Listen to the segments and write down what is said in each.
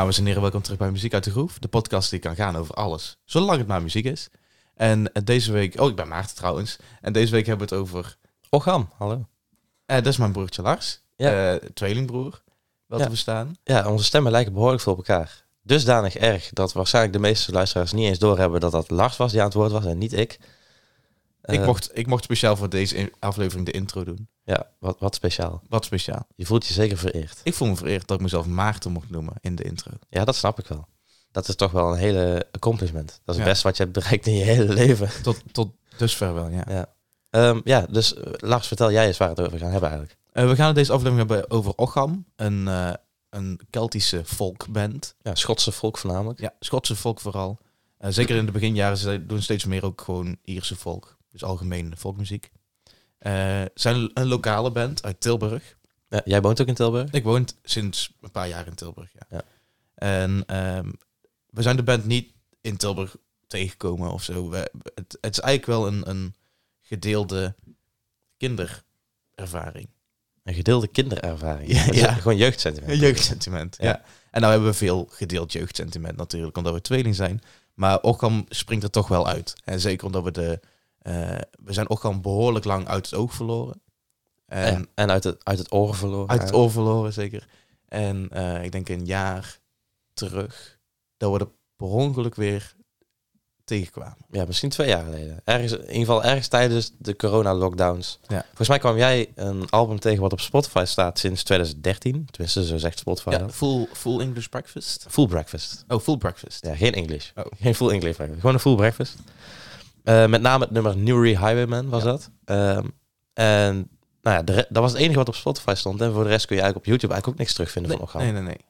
Dames en heren, welkom terug bij Muziek uit de Groef. De podcast die kan gaan over alles, zolang het maar muziek is. En eh, deze week... Oh, ik ben Maarten trouwens. En deze week hebben we het over... Ocham, hallo. eh, dat is mijn broertje Lars. Ja. Eh, tweelingbroer. Wel Ja. te verstaan. Ja, onze stemmen lijken behoorlijk veel op elkaar. Dusdanig erg dat waarschijnlijk de meeste luisteraars niet eens doorhebben dat dat Lars was die aan het woord was en niet ik. Ik, Eh, mocht, ik mocht speciaal voor deze in- aflevering de intro doen. Ja, wat, wat speciaal. Wat speciaal. Je voelt je zeker vereerd. Ik voel me vereerd dat ik mezelf Maarten mocht noemen in de intro. Ja, dat snap ik wel. Dat is toch wel een hele accomplishment. Dat is het Ja. beste wat je hebt bereikt in je hele leven. Tot, tot dusver wel, ja. Ja, Ehm, ja dus eh, Lars, vertel jij eens waar we het over gaan hebben eigenlijk. Eh, we gaan het deze aflevering hebben over Ocham. Een, eh, een Keltische folkband. Ja, Schotse volk voornamelijk. Ja, Schotse folk vooral. Zeker in de beginjaren, ze doen steeds meer ook gewoon Ierse folk. Dus algemeen folkmuziek. Eh zijn een lokale band uit Tilburg. Ja, jij woont ook in Tilburg? Ik woon sinds een paar jaar in Tilburg, ja. Ja. En ehm, we zijn de band niet in Tilburg tegengekomen of zo. We, het, het is eigenlijk wel een, een gedeelde kinderervaring. Een gedeelde kinderervaring. Ja, ja. Gewoon jeugdsentiment. Een jeugdsentiment, ja. Ja. En nou hebben we veel gedeeld jeugdsentiment natuurlijk, omdat we tweeling zijn. Maar Ockham springt er toch wel uit. En zeker omdat we de... eh, we zijn Ockham behoorlijk lang uit het oog verloren. En En, en uit, het, uit het oor verloren. uit het oor verloren, zeker. En eh, ik denk een jaar terug dat we er per ongeluk weer tegenkwamen. Ja, misschien twee jaar geleden. Ergens, in ieder geval ergens tijdens de corona-lockdowns. Ja. Volgens mij kwam jij een album tegen wat op Spotify staat sinds 2013. Tenminste, zo zegt Spotify Ja, full, full English breakfast. Full Breakfast. Oh, full breakfast. Ja, geen English. Oh. Geen full English breakfast. Gewoon een full breakfast. Eh, met name het nummer Newry Highwayman was Ja. dat. Ehm, en nou ja, de dat was het enige wat op Spotify stond. En voor de rest kun je eigenlijk op YouTube eigenlijk ook niks terugvinden Nee, van Ocham. nee, nee, nee.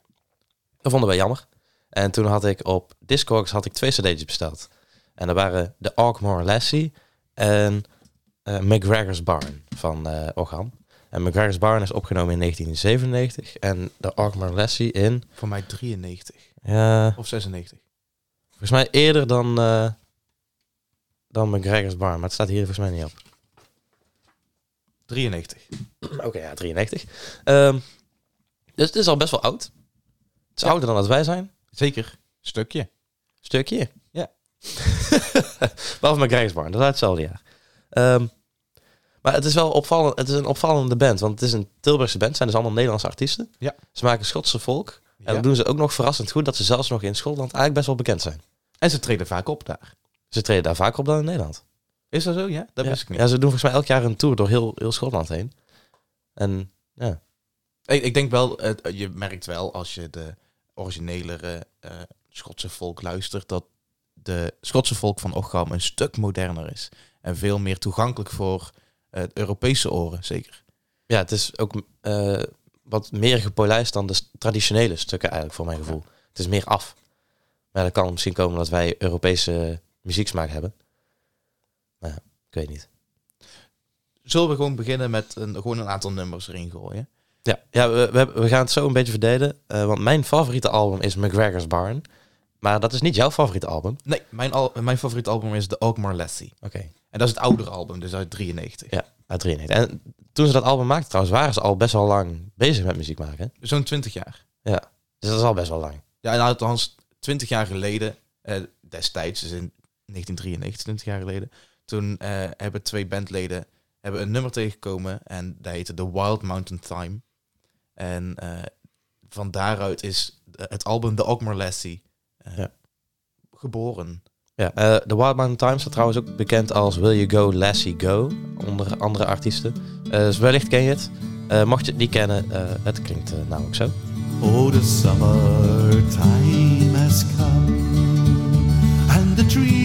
Dat vonden wij jammer. En toen had ik op Discogs had ik twee cd'tjes besteld. En dat waren de Arkmore Lassie en eh, McGregor's Barn van eh Ocham. En McGregor's Barn is opgenomen in 1997 en de Arkmore Lassie in, Voor mij 93 ja, of 96. volgens mij eerder dan, dan McGregor's Barn. Maar het staat hier volgens mij niet op. 93. Oké, ja, 93. Ehm, dus het is al best wel oud. Het is Ja. ouder dan dat wij zijn. Zeker. Stukje. Stukje. Ja. Behalve McGregor's Barn, dat is uit hetzelfde jaar. Ehm, maar het is wel opvallend. Het is een opvallende band, want het is een Tilburgse band. Het zijn dus allemaal Nederlandse artiesten. Ja. Ze maken Schotse volk. En Ja. dat doen ze ook nog verrassend goed, dat ze zelfs nog in Schotland eigenlijk best wel bekend zijn. En ze treden vaak op daar. Ze treden daar vaker op dan in Nederland. Is dat zo? Ja, dat ja. wist ik niet. Ja, ze doen volgens mij elk jaar een tour door heel, heel Schotland heen. En ja, Ik, ik denk wel, het- je merkt wel als je de originele eh, Schotse volk luistert, dat de Schotse volk van Ocham een stuk moderner is. En veel meer toegankelijk voor eh, Europese oren, zeker. ja het is ook eh, wat meer gepolijst dan de traditionele stukken eigenlijk, voor mijn gevoel. Het is meer af. Maar dat kan misschien komen dat wij Europese muzieksmaak hebben. Maar ja, ik weet niet. Zullen we gewoon beginnen met een, gewoon een aantal nummers erin gooien? Ja, ja we, we, gaan het zo een beetje verdelen. eh, want mijn favoriete album is McGregor's Barn. Maar dat is niet jouw favoriete album. Nee, mijn, al, mijn favoriet album is The Oakmore Lassie. Oké. En dat is het oudere album, dus uit 93. Ja, uit 93. En toen ze dat album maakten trouwens, waren ze al best wel lang bezig met muziek maken. Zo'n 20 jaar. Ja, dus dat is al best wel lang. Ja, en althans 20 jaar geleden, eh, destijds, dus in 1993, 20 jaar geleden, toen eh, hebben twee bandleden hebben een nummer tegengekomen en dat heette The Wild Mountain Time. En eh, van daaruit is het album The Ogmore Lassie eh, Ja. geboren. Ja, eh The Wild Mountain Times staat trouwens ook bekend als Will You Go Lassie Go, onder andere artiesten. Eh, dus wellicht ken je het. Eh, mocht je het niet kennen, eh, het klinkt namelijk zo. Oh, the summertime has come, and the trees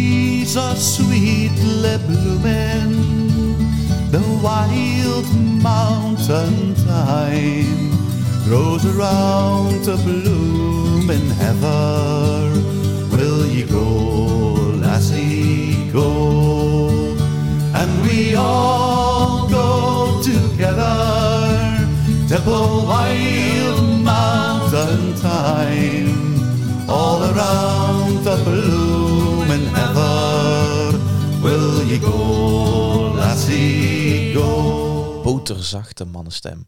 are sweetly blooming. The wild mountain thyme grows around the blooming heather. Will you go, lassie, go? And we all go together to the wild mountain thyme all around the blooming Go, lassie, go? Boterzachte mannenstem.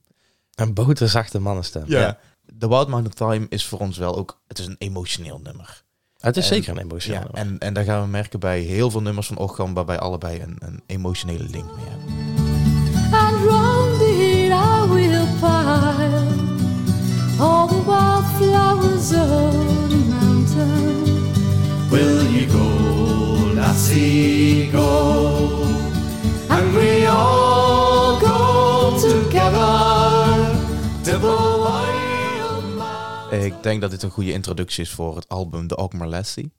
Een boterzachte mannenstem. Ja. The Wild Mountain Time is voor ons wel ook... Het is een emotioneel nummer. Het is En- zeker een emotioneel. Ja, nummer. en, en daar gaan we merken bij heel veel nummers van Ocham... waarbij allebei een, een emotionele link mee hebben. and round it I will pile all the wildflowers of the mountain. Will you go, And we all go together to the. Ik denk dat dit een goede introductie is voor het album The Ogmar Lassie.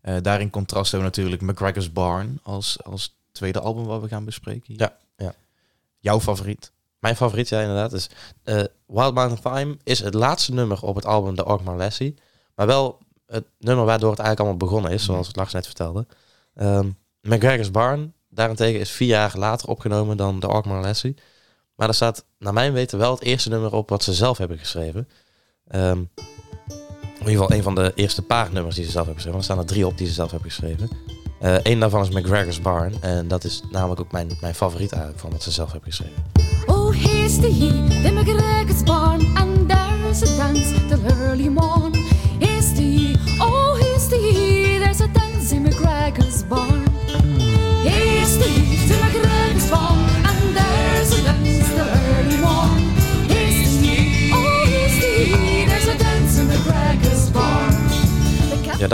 Eh daarin contrast hebben we natuurlijk McGregor's Barn als, als tweede album wat we gaan bespreken. hier. Ja, ja. Jouw favoriet? Mijn favoriet, ja, inderdaad, is eh, Wild Mountain Time is het laatste nummer op het album The Orkmar Lassie. Maar wel het nummer waardoor het eigenlijk allemaal begonnen is, zoals Lars net vertelde. Ehm McGregor's Barn, daarentegen, is vier jaar later opgenomen dan The Orkmar Lassie. Maar er staat, naar mijn weten, wel het eerste nummer op wat ze zelf hebben geschreven. Ehm, in ieder geval een van de eerste paar nummers die ze zelf hebben geschreven. Er staan er drie op die ze zelf hebben geschreven. Eén daarvan is McGregor's Barn. En dat is namelijk ook mijn, mijn favoriet eigenlijk van wat ze zelf hebben geschreven. Oh, hasty he, the McGregor's barn, and there's a dance till early morn.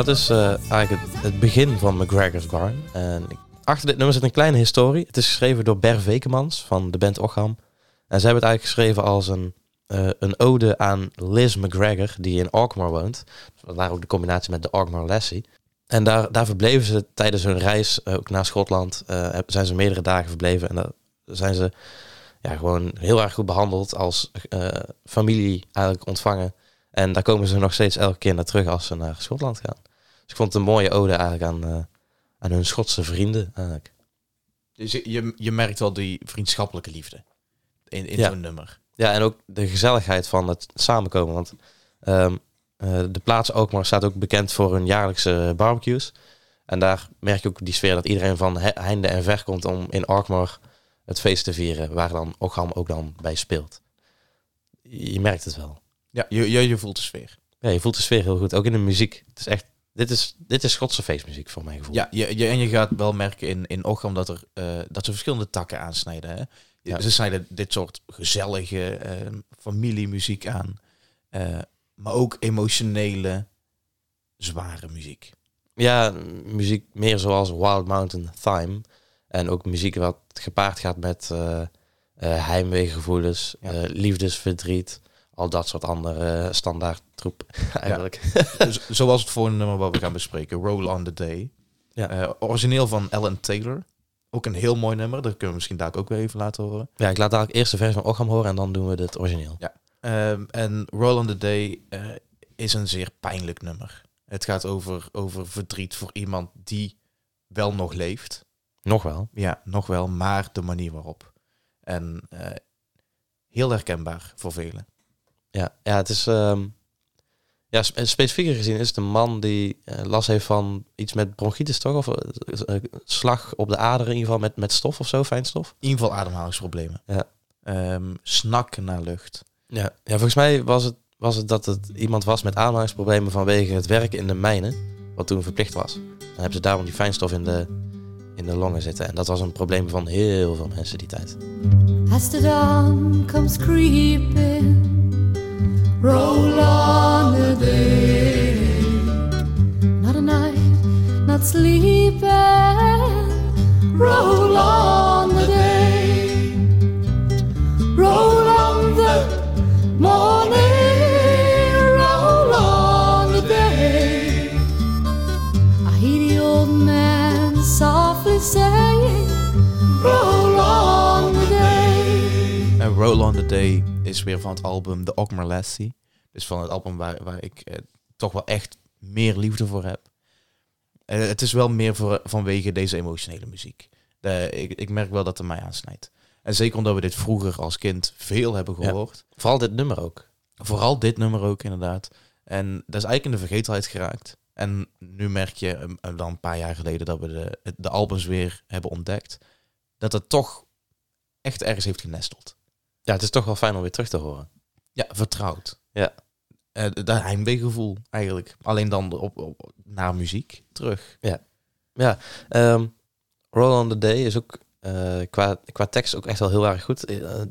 Dat is eh, eigenlijk het, begin van McGregor's Barn. En achter dit nummer zit een kleine historie. Het is geschreven door Ber Vekemans van de band Ocham. En zij hebben het eigenlijk geschreven als een, eh, een ode aan Liz McGregor, die in Alkmaar woont. Vandaar ook de combinatie met de Alkmaar Lassie. En daar, daar verbleven ze tijdens hun reis, eh, ook naar Schotland, zijn ze meerdere dagen verbleven. En daar zijn ze ja, gewoon heel erg goed behandeld als familie eigenlijk ontvangen. En daar komen ze nog steeds elke keer naar terug als ze naar Schotland gaan. Dus ik vond het een mooie ode eigenlijk aan, eh, aan hun Schotse vrienden. Eigenlijk. Dus je- je, merkt wel die vriendschappelijke liefde in, in Ja. zo'n nummer. Ja, en ook de gezelligheid van het samenkomen. Want ehm, eh, de plaats Alkmaar staat ook bekend voor hun jaarlijkse barbecues. En daar merk je ook die sfeer dat iedereen van he- heinde en ver komt om in Alkmaar het feest te vieren. Waar dan Ocham ook dan bij speelt. Je merkt het wel. Ja, je, je, je voelt de sfeer. Ja, je voelt de sfeer heel goed. Ook in de muziek. Het is echt, dit is, dit is Schotse feestmuziek voor mijn gevoel. Ja, je, je, en je gaat wel merken in, in dat, er, eh, dat ze verschillende takken aansnijden. Hè? Ja. Ze snijden dit soort gezellige eh, familiemuziek aan. eh, maar ook emotionele, zware muziek. Ja, muziek meer zoals Wild Mountain Thyme. En ook muziek wat gepaard gaat met eh heimweegevoelens, Ja. liefdesverdriet. Al dat soort andere standaard troep eigenlijk. Z- Zoals het volgende nummer wat we gaan bespreken, Roll on the Day. Ja. Eh, origineel van Alan Taylor. Ook een heel mooi nummer, dat kunnen we misschien daar ook weer even laten horen. Ja, ik laat dadelijk eerst de versie van Ocham horen en dan doen we het origineel. Ehm, en Roll on the Day eh, is een zeer pijnlijk nummer. Het gaat over, over verdriet voor iemand die wel nog leeft. Nog wel. Ja, nog wel, maar de manier waarop. En eh, heel herkenbaar voor velen. Ja, ja het is... ehm ja, spe- specifieker gezien is het een man die eh, last heeft van iets met bronchitis, toch? Of eh, eh, slag op de aderen in ieder geval met, met stof of zo, fijnstof. In ieder geval ademhalingsproblemen. Ja. Ehm, snakken naar lucht. Ja, ja volgens mij was het, was het dat het iemand was met ademhalingsproblemen vanwege het werken in de mijnen, wat toen verplicht was. Dan hebben ze daarom die fijnstof in de, in de longen zitten. En dat was een probleem van heel veel mensen die tijd. As the dawn comes creeping, roll on the day. Not a night, not sleeping, roll on the day. Roll on the morning, roll on the day. I hear the old man softly saying, roll on the day. En Roll on the Day is weer van het album The Ogmar Lassie. Dus van het album waar, waar ik eh, toch wel echt meer liefde voor heb. Eh, het is wel meer voor, vanwege deze emotionele muziek. De, ik, ik merk wel dat het mij aansnijdt. En zeker omdat we dit vroeger als kind veel hebben Ja. gehoord. Vooral dit nummer ook. Vooral dit nummer ook inderdaad. En dat is eigenlijk in de vergetelheid geraakt. En nu merk je eh, dan een paar jaar geleden dat we de, de albums weer hebben ontdekt. Dat het toch echt ergens heeft genesteld. Ja, het is toch wel fijn om weer terug te horen. Ja, vertrouwd. Ja. eh, dat heimweegevoel eigenlijk. Alleen dan op, op, naar muziek terug. Ehm Roll on the Day is ook eh, qua, qua tekst ook echt wel heel erg goed. Eh,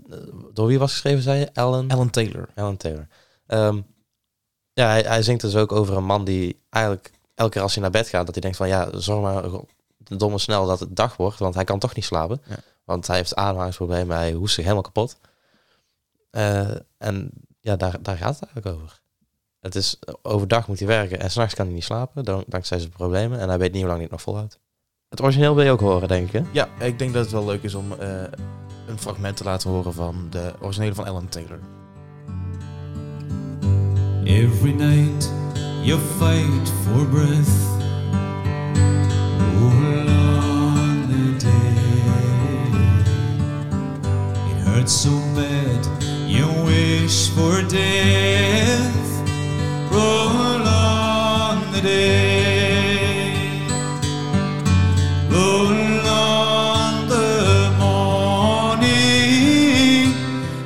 door wie was geschreven, zei je? Alan? Alan Taylor. Alan Taylor. Ehm, ja, hij, hij zingt dus ook over een man die eigenlijk elke keer als hij naar bed gaat, dat hij denkt van ja, zorg maar domme snel dat het dag wordt, want hij kan toch niet slapen. Ja. Want hij heeft ademhalingsproblemen, hij hoest zich helemaal kapot. Eh, en ja, daar, daar gaat het eigenlijk over. Het is, overdag moet hij werken en s'nachts kan hij niet slapen, dan- dankzij zijn problemen. En hij weet niet hoe lang hij het nog volhoudt. Het origineel wil je ook horen, denk ik. hè? Ja, ik denk dat het wel leuk is om eh, een fragment te laten horen van de originele van Alan Taylor. Every night you fight for breath. All on the day. It hurts so bad you wish for death. Roll on the day. The morning.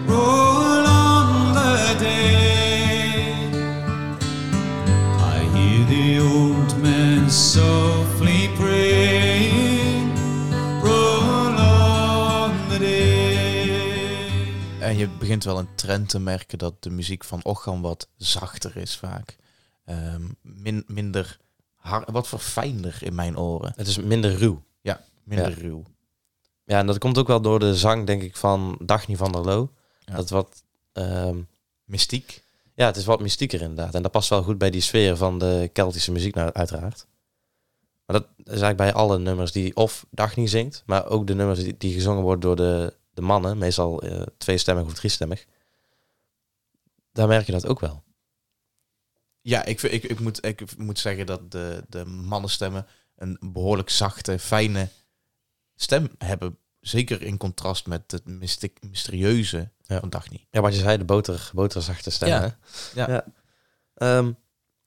Roll on the day. I hear the old man softly En je begint wel een trend te merken dat de muziek van Ochan wat zachter is vaak. Ehm, min, minder hard, wat verfijnder in mijn oren. Het is minder ruw. Minder ruw. Ja, en dat komt ook wel door de zang, denk ik, van Dagny van der Loo. Ja. Dat wat, ehm, Mystiek. ja, het is wat mystieker inderdaad. En dat past wel goed bij die sfeer van de Keltische muziek, nou, uiteraard. Maar dat is eigenlijk bij alle nummers die of Dagny zingt, maar ook de nummers die, die gezongen worden door de, de mannen, meestal eh, tweestemmig of driestemmig. Daar merk je dat ook wel. Ja, ik, vind- ik, ik, moet, ik moet zeggen dat de, de mannenstemmen een behoorlijk zachte, fijne stem hebben. Zeker in contrast met het mystiek, mysterieuze Ja. van. Ja, wat je zei, de boter, boterzachte stem. Ja. hè? Ja. Ja. Ehm,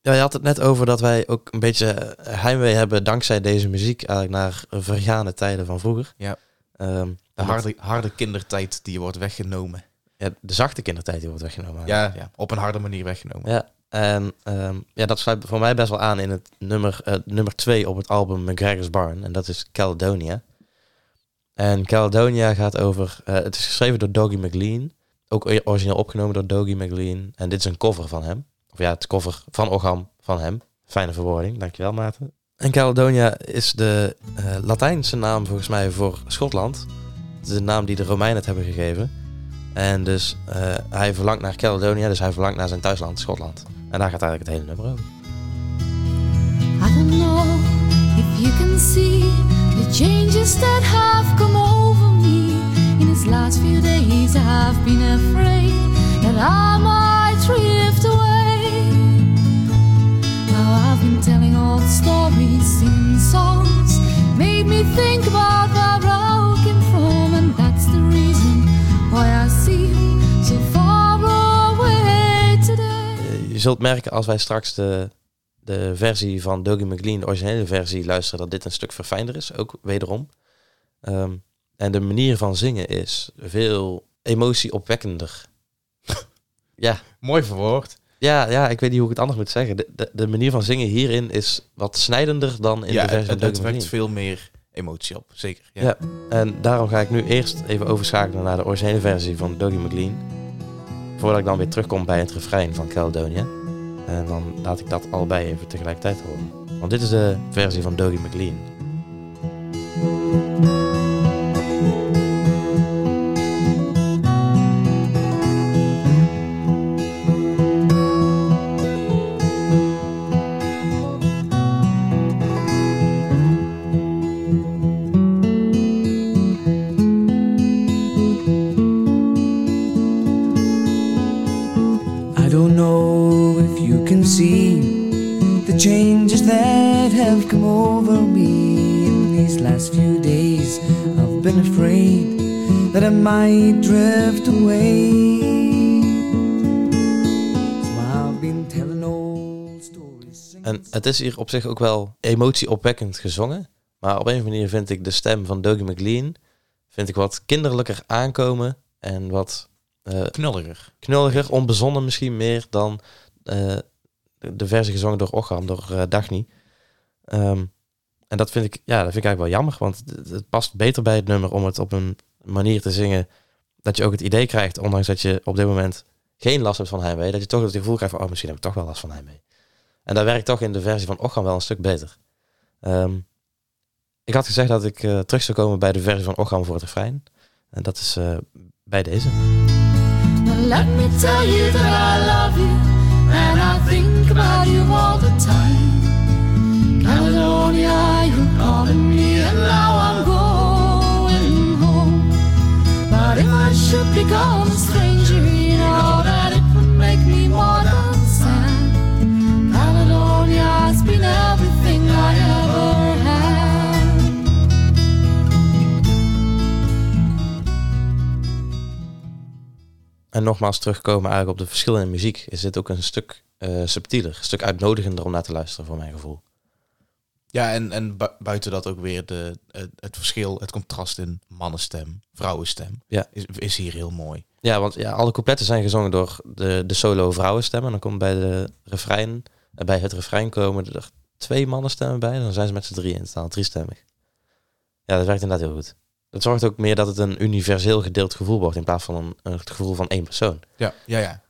ja, je had het net over dat wij ook een beetje eh, heimwee hebben dankzij deze muziek eigenlijk naar vergane tijden van vroeger. Ja. Ehm, De harde, harde kindertijd die wordt weggenomen. ja, de zachte kindertijd die wordt weggenomen. Ja, ja, op een harde manier weggenomen. Ja, en ehm, ja, dat sluit voor mij best wel aan in het nummer, eh, nummer twee op het album McGregor's Barn. En dat is Caledonia. En Caledonia gaat over... eh, het is geschreven door Dougie McLean. Ook origineel opgenomen door Dougie McLean. En dit is een cover van hem. Of ja, het cover van Ogham van hem. Fijne verwoording, dankjewel Maarten. En Caledonia is de eh, Latijnse naam volgens mij voor Schotland. De naam die de Romeinen het hebben gegeven. En dus eh, hij verlangt naar Caledonia, dus hij verlangt naar zijn thuisland, Schotland. En daar gaat eigenlijk het hele nummer over. I don't know if you can see the changes that have come over me. In these last few days, I've been afraid that I might drift away. Now I've been telling old stories in songs, made me think about where I je zult merken als wij straks de, de versie van Dougie McLean, de originele versie, luisteren, dat dit een stuk verfijnder is, ook wederom. Ehm, en de manier van zingen is veel emotieopwekkender. ja. Mooi verwoord. Ja, ja, ik weet niet hoe ik het anders moet zeggen. De, de, de manier van zingen hierin is wat snijdender dan in ja, de versie het, van het, Dougie wekt veel meer emotie op. Zeker. Ja. Ja. En daarom ga ik nu eerst even overschakelen naar de originele versie van Dougie McLean. Voordat ik dan weer terugkom bij het refrein van Caledonia. En dan laat ik dat allebei even tegelijkertijd horen. Want dit is de versie van Dougie McLean. Might drift away. So I've been telling old stories. singing En het is hier op zich ook wel emotieopwekkend gezongen. Maar op een of andere manier vind ik de stem van Dougie McLean... vind ik wat kinderlijker aankomen. En wat eh, Knulliger. knulliger, onbezonnen misschien meer dan eh, de, versie gezongen door Ocham, door eh, Dagny. Ehm, en dat vind ik, ja, dat vind ik eigenlijk wel jammer, want het past beter bij het nummer om het op een manier te zingen dat je ook het idee krijgt, ondanks dat je op dit moment geen last hebt van heimwee, dat je toch het gevoel krijgt van, oh, misschien heb ik toch wel last van heimwee. En dat werkt toch in de versie van Ocham wel een stuk beter. Ehm, ik had gezegd dat ik eh, terug zou komen bij de versie van Ocham voor het refrein. En dat is eh, bij deze. Let me tell you that I love you and I think about you all the time. Know that it would make me more than everything I ever had. En nogmaals terugkomen eigenlijk op de verschillen in muziek. Is dit ook een stuk eh, subtieler, een stuk uitnodigender om naar te luisteren voor mijn gevoel. Ja, en, en bu- buiten dat ook weer de, het, het verschil, het contrast in mannenstem, vrouwenstem, Ja. is, is hier heel mooi. Ja, want ja, alle coupletten zijn gezongen door de, de solo vrouwenstemmen. En dan komt bij, de refrein, eh, bij het refrein komen er twee mannenstemmen bij. Dan zijn ze met z'n drieën in staan, driestemmig. Ja, dat werkt inderdaad heel goed. Dat zorgt ook meer dat het een universeel gedeeld gevoel wordt in plaats van een, een het gevoel van één persoon. Ja, ja, ja.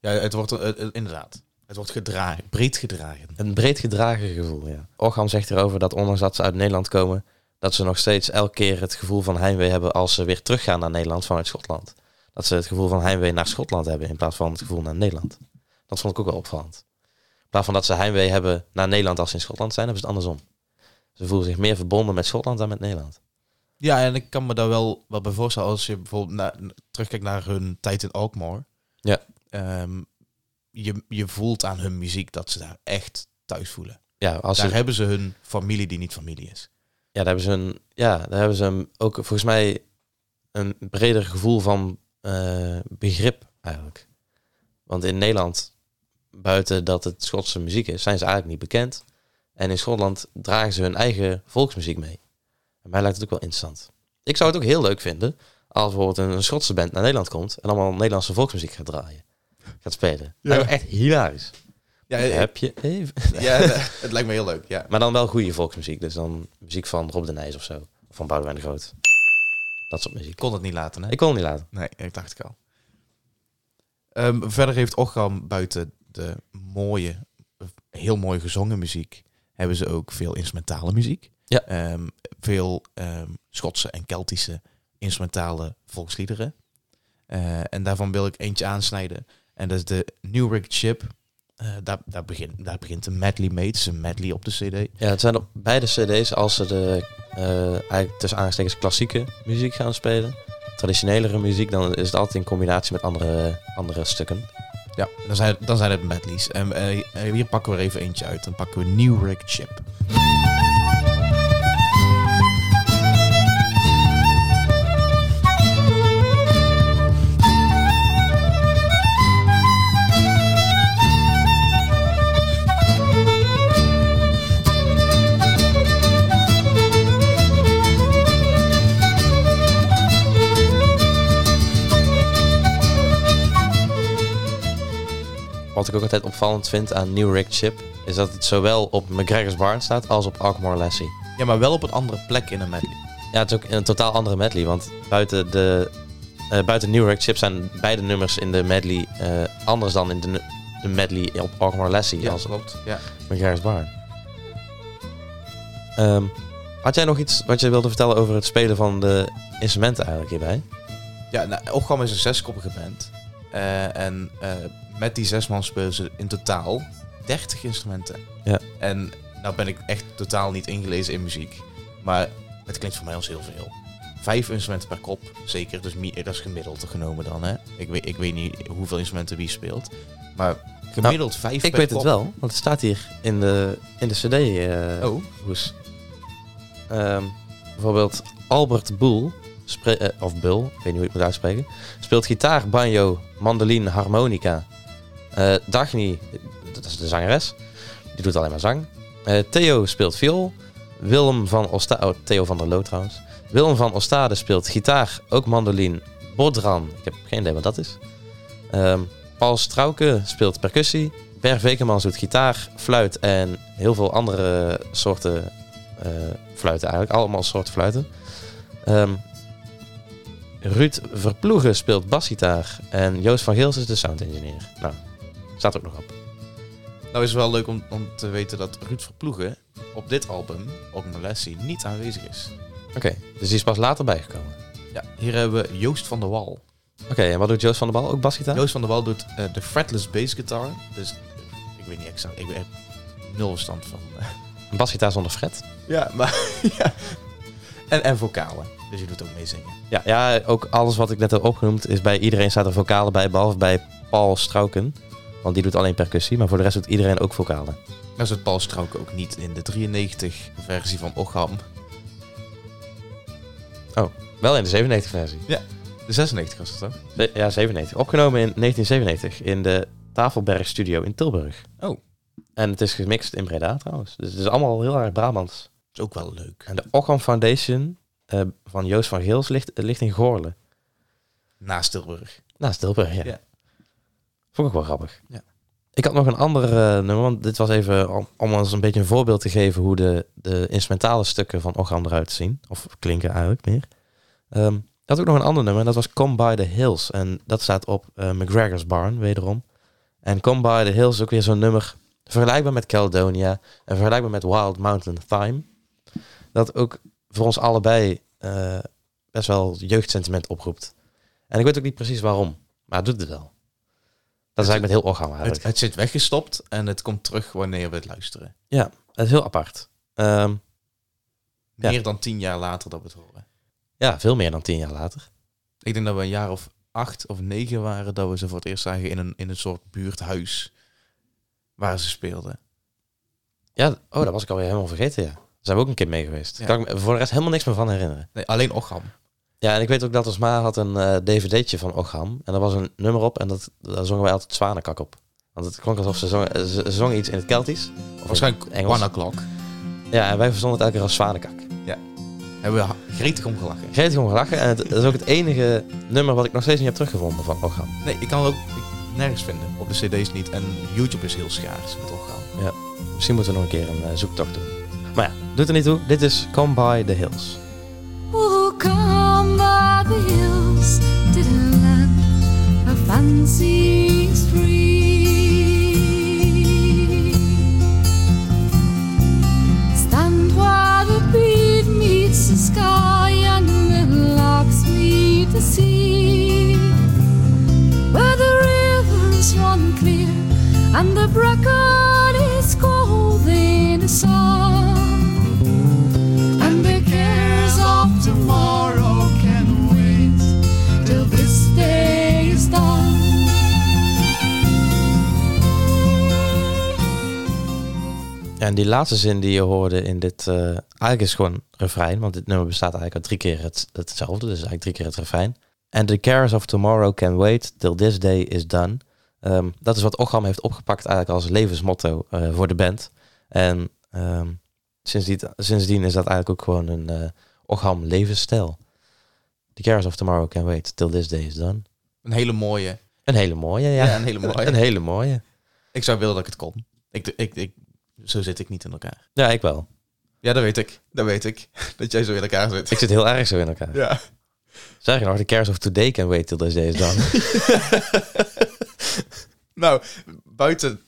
Ja, het wordt eh, eh, inderdaad. Het wordt gedragen, breed gedragen. Een breed gedragen gevoel, ja. Orgam zegt erover dat ondanks dat ze uit Nederland komen, dat ze nog steeds elke keer het gevoel van heimwee hebben als ze weer teruggaan naar Nederland vanuit Schotland. Dat ze het gevoel van heimwee naar Schotland hebben in plaats van het gevoel naar Nederland. Dat vond ik ook wel opvallend. In plaats van dat ze heimwee hebben naar Nederland als ze in Schotland zijn, hebben ze het andersom. Ze voelen zich meer verbonden met Schotland dan met Nederland. Ja, en ik kan me daar wel wat bij voorstellen als je bijvoorbeeld na, terugkijkt naar hun tijd in Alkmaar. Ja. Ehm, je, je voelt aan hun muziek dat ze daar echt thuis voelen. Ja, als daar ze, hebben ze hun familie die niet familie is. ja, daar hebben ze een, ja, daar hebben ze een, ook volgens mij een breder gevoel van eh, begrip eigenlijk. Want in Nederland, buiten dat het Schotse muziek is, zijn ze eigenlijk niet bekend. En in Schotland dragen ze hun eigen volksmuziek mee. En mij lijkt het ook wel interessant. Ik zou het ook heel leuk vinden als bijvoorbeeld een Schotse band naar Nederland komt en allemaal Nederlandse volksmuziek gaat draaien. Gaat spelen. Ja. Me echt hilarisch. Ja, eh, Heb je even... ja het lijkt me heel leuk. Ja. Maar dan wel goede volksmuziek. Dus dan muziek van Rob de Nijs of zo. Of van Boudewijn de Groot. Dat soort muziek. Ik kon het niet laten, hè? Ik kon het niet laten. Nee, ik dacht ik al. Ehm, verder heeft Ocham buiten de mooie, heel mooi gezongen muziek, hebben ze ook veel instrumentale muziek. Ja. Ehm, veel ehm, Schotse en Keltische instrumentale volksliederen. Eh, en daarvan wil ik eentje aansnijden. En dat is de New Rick Chip. Eh, daar, daar, begint, daar begint een medley mee. Het is een medley op de cd. Ja, het zijn op beide cd's als ze de eh, eigenlijk tussen aanstekens klassieke muziek gaan spelen. Traditionelere muziek, dan is het altijd in combinatie met andere, andere stukken. Ja, dan zijn, dan zijn het medleys. En eh, hier pakken we er even eentje uit. Dan pakken we New Rick Chip. Ik ook altijd opvallend vind aan New Rick Chip, is dat het zowel op McGregor's Barn staat als op Alkmaar Lassie. Ja, maar wel op een andere plek in een medley. Ja, het is ook een totaal andere medley, want buiten de eh, buiten New Rick Chip zijn beide nummers in de medley eh, anders dan in de, medley op Alkmaar Lassie als klopt. Ja. McGregor's Barn. Ehm, had jij nog iets wat je wilde vertellen over het spelen van de instrumenten eigenlijk hierbij? Ja, nou, is een zeskoppige band. Eh, en met die zes man spelen ze in totaal 30 instrumenten. Ja. En nou ben ik echt totaal niet ingelezen in muziek. Maar het klinkt voor mij als heel veel. Vijf instrumenten per kop, zeker. Dus dat is gemiddeld genomen dan. Hè? Ik, weet, ik weet niet hoeveel instrumenten wie speelt. Maar gemiddeld vijf Ik per weet het wel, want het staat hier in de, in de cd. eh, Oh, hoes. Ehm, bijvoorbeeld Albert Boel, eh, of Bul, ik weet niet hoe je het moet uitspreken, speelt gitaar, banjo, mandoline, harmonica. Eh Dagny, dat is de zangeres, die doet alleen maar zang. Eh, Theo speelt viool. Willem van Ostade, oh, Theo van der Loo trouwens. Willem van Ostade speelt gitaar, ook mandoline. Bodran, ik heb geen idee wat dat is. Ehm, Paul Strauke speelt percussie. Ber Vekermans doet gitaar, fluit en heel veel andere soorten eh, fluiten eigenlijk. Allemaal soorten fluiten. Ehm, Ruud Verploegen speelt basgitaar. En Joost van Geels is de sound engineer. Nou, staat ook nog op. Nou is het wel leuk om, om te weten dat Ruud Verploegen op dit album, ook Molessie, niet aanwezig is. Oké, dus die is pas later bijgekomen. Ja, hier hebben we Joost van der Wal. Oké, en wat doet Joost van der Bal? Ook basgitaar? Joost van der Wal doet eh, de fretless bass guitar. Dus eh, ik weet niet exact, ik heb nul verstand van. eh. Een basgitaar zonder fret? ja, maar ja. En, en vocalen. Dus je doet ook mee zingen. Ja, ja, ook alles wat ik net heb opgenoemd is bij iedereen staat er vocalen bij, behalve bij Paul Strauken. Want die doet alleen percussie, maar voor de rest doet iedereen ook vocalen. Dat zit Paul Strauk ook niet in de 93 versie van Ocham. Wel in de 97 versie. De 96 was het toch? De- ja, 97. Opgenomen in 1997 in de Tafelberg Studio in Tilburg. Oh. En het is gemixt in Breda trouwens. Dus het is allemaal heel erg Brabants. Is ook wel leuk. En de Ocham Foundation eh, van Joost van Geels ligt, ligt in Goorlen. Naast Tilburg. Naast Tilburg, ja. Ja. Vond ik wel grappig. Ja. Ik had nog een ander eh, nummer, dit was even om, ons een beetje een voorbeeld te geven hoe de, de instrumentale stukken van Ocham eruit zien. Of klinken eigenlijk meer. Ehm, ik had ook nog een ander nummer en dat was Come By The Hills. En dat staat op eh, McGregor's Barn, wederom. En Come By The Hills is ook weer zo'n nummer vergelijkbaar met Caledonia en vergelijkbaar met Wild Mountain Thyme. Dat ook voor ons allebei eh, best wel jeugdsentiment oproept. En ik weet ook niet precies waarom, maar het doet het wel. Dat is eigenlijk met heel Het, eigenlijk. het zit weggestopt en het komt terug wanneer we het luisteren. Het is heel apart. Ehm, Ja. Meer dan tien jaar later dat we het horen. ja, veel meer dan tien jaar later. Ik denk dat we een jaar of acht of negen waren dat we ze voor het eerst zagen in een, in een soort buurthuis waar ze speelden. Ja, oh, dat was ik alweer helemaal vergeten, ja. Daar zijn we ook een keer mee geweest. Ja. Daar kan ik me voor de rest helemaal niks meer van herinneren. Nee, alleen Ocham. Ja, en ik weet ook dat Osma had een eh, dvd'tje van Ocham. En daar was een nummer op en dat, daar zongen wij altijd Zwanenkak op. Want het klonk alsof ze zongen, ze, ze zongen iets in het Keltisch. Of Waarschijnlijk Engels. One O'Clock. Ja, en wij verstonden het elke keer als Zwanenkak. Hebben we gretig om gelachen. Gretig om gelachen. En het, dat is ook het enige nummer wat ik nog steeds niet heb teruggevonden van Ocham. Nee, ik kan het ook ik- nergens vinden. Op de cd's niet. En YouTube is heel schaars met Ocham. Misschien moeten we nog een keer een eh, zoektocht doen. Maar ja, doet er niet toe. Dit is Come By The Hills. Oh, the hills the land where free. Stand where the meets the sky and the larks meet the sea. Where the rivers run clear and the en die laatste zin die je hoorde in dit... eh, eigenlijk is gewoon refrein, want dit nummer bestaat eigenlijk uit drie keer het, hetzelfde. Dus eigenlijk drie keer het refrein. And the cares of tomorrow can wait till this day is done. Ehm, dat is wat Ocham heeft opgepakt eigenlijk als levensmotto eh, voor de band. En ehm, sindsdien, sindsdien is dat eigenlijk ook gewoon een eh Ocham levensstijl. The cares of tomorrow can wait till this day is done. Een hele mooie. Een hele mooie, ja. Ja, een hele mooie. Een hele mooie. Ik zou willen dat ik het kon. Ik, ik, ik, zo zit ik niet in elkaar. Ja, ik wel. Ja, dat weet ik. Dat weet ik. Dat jij zo in elkaar zit. Ik zit heel erg zo in elkaar. Ja. Zeg je nog, the cares of today can wait till this day is done. Nou, buiten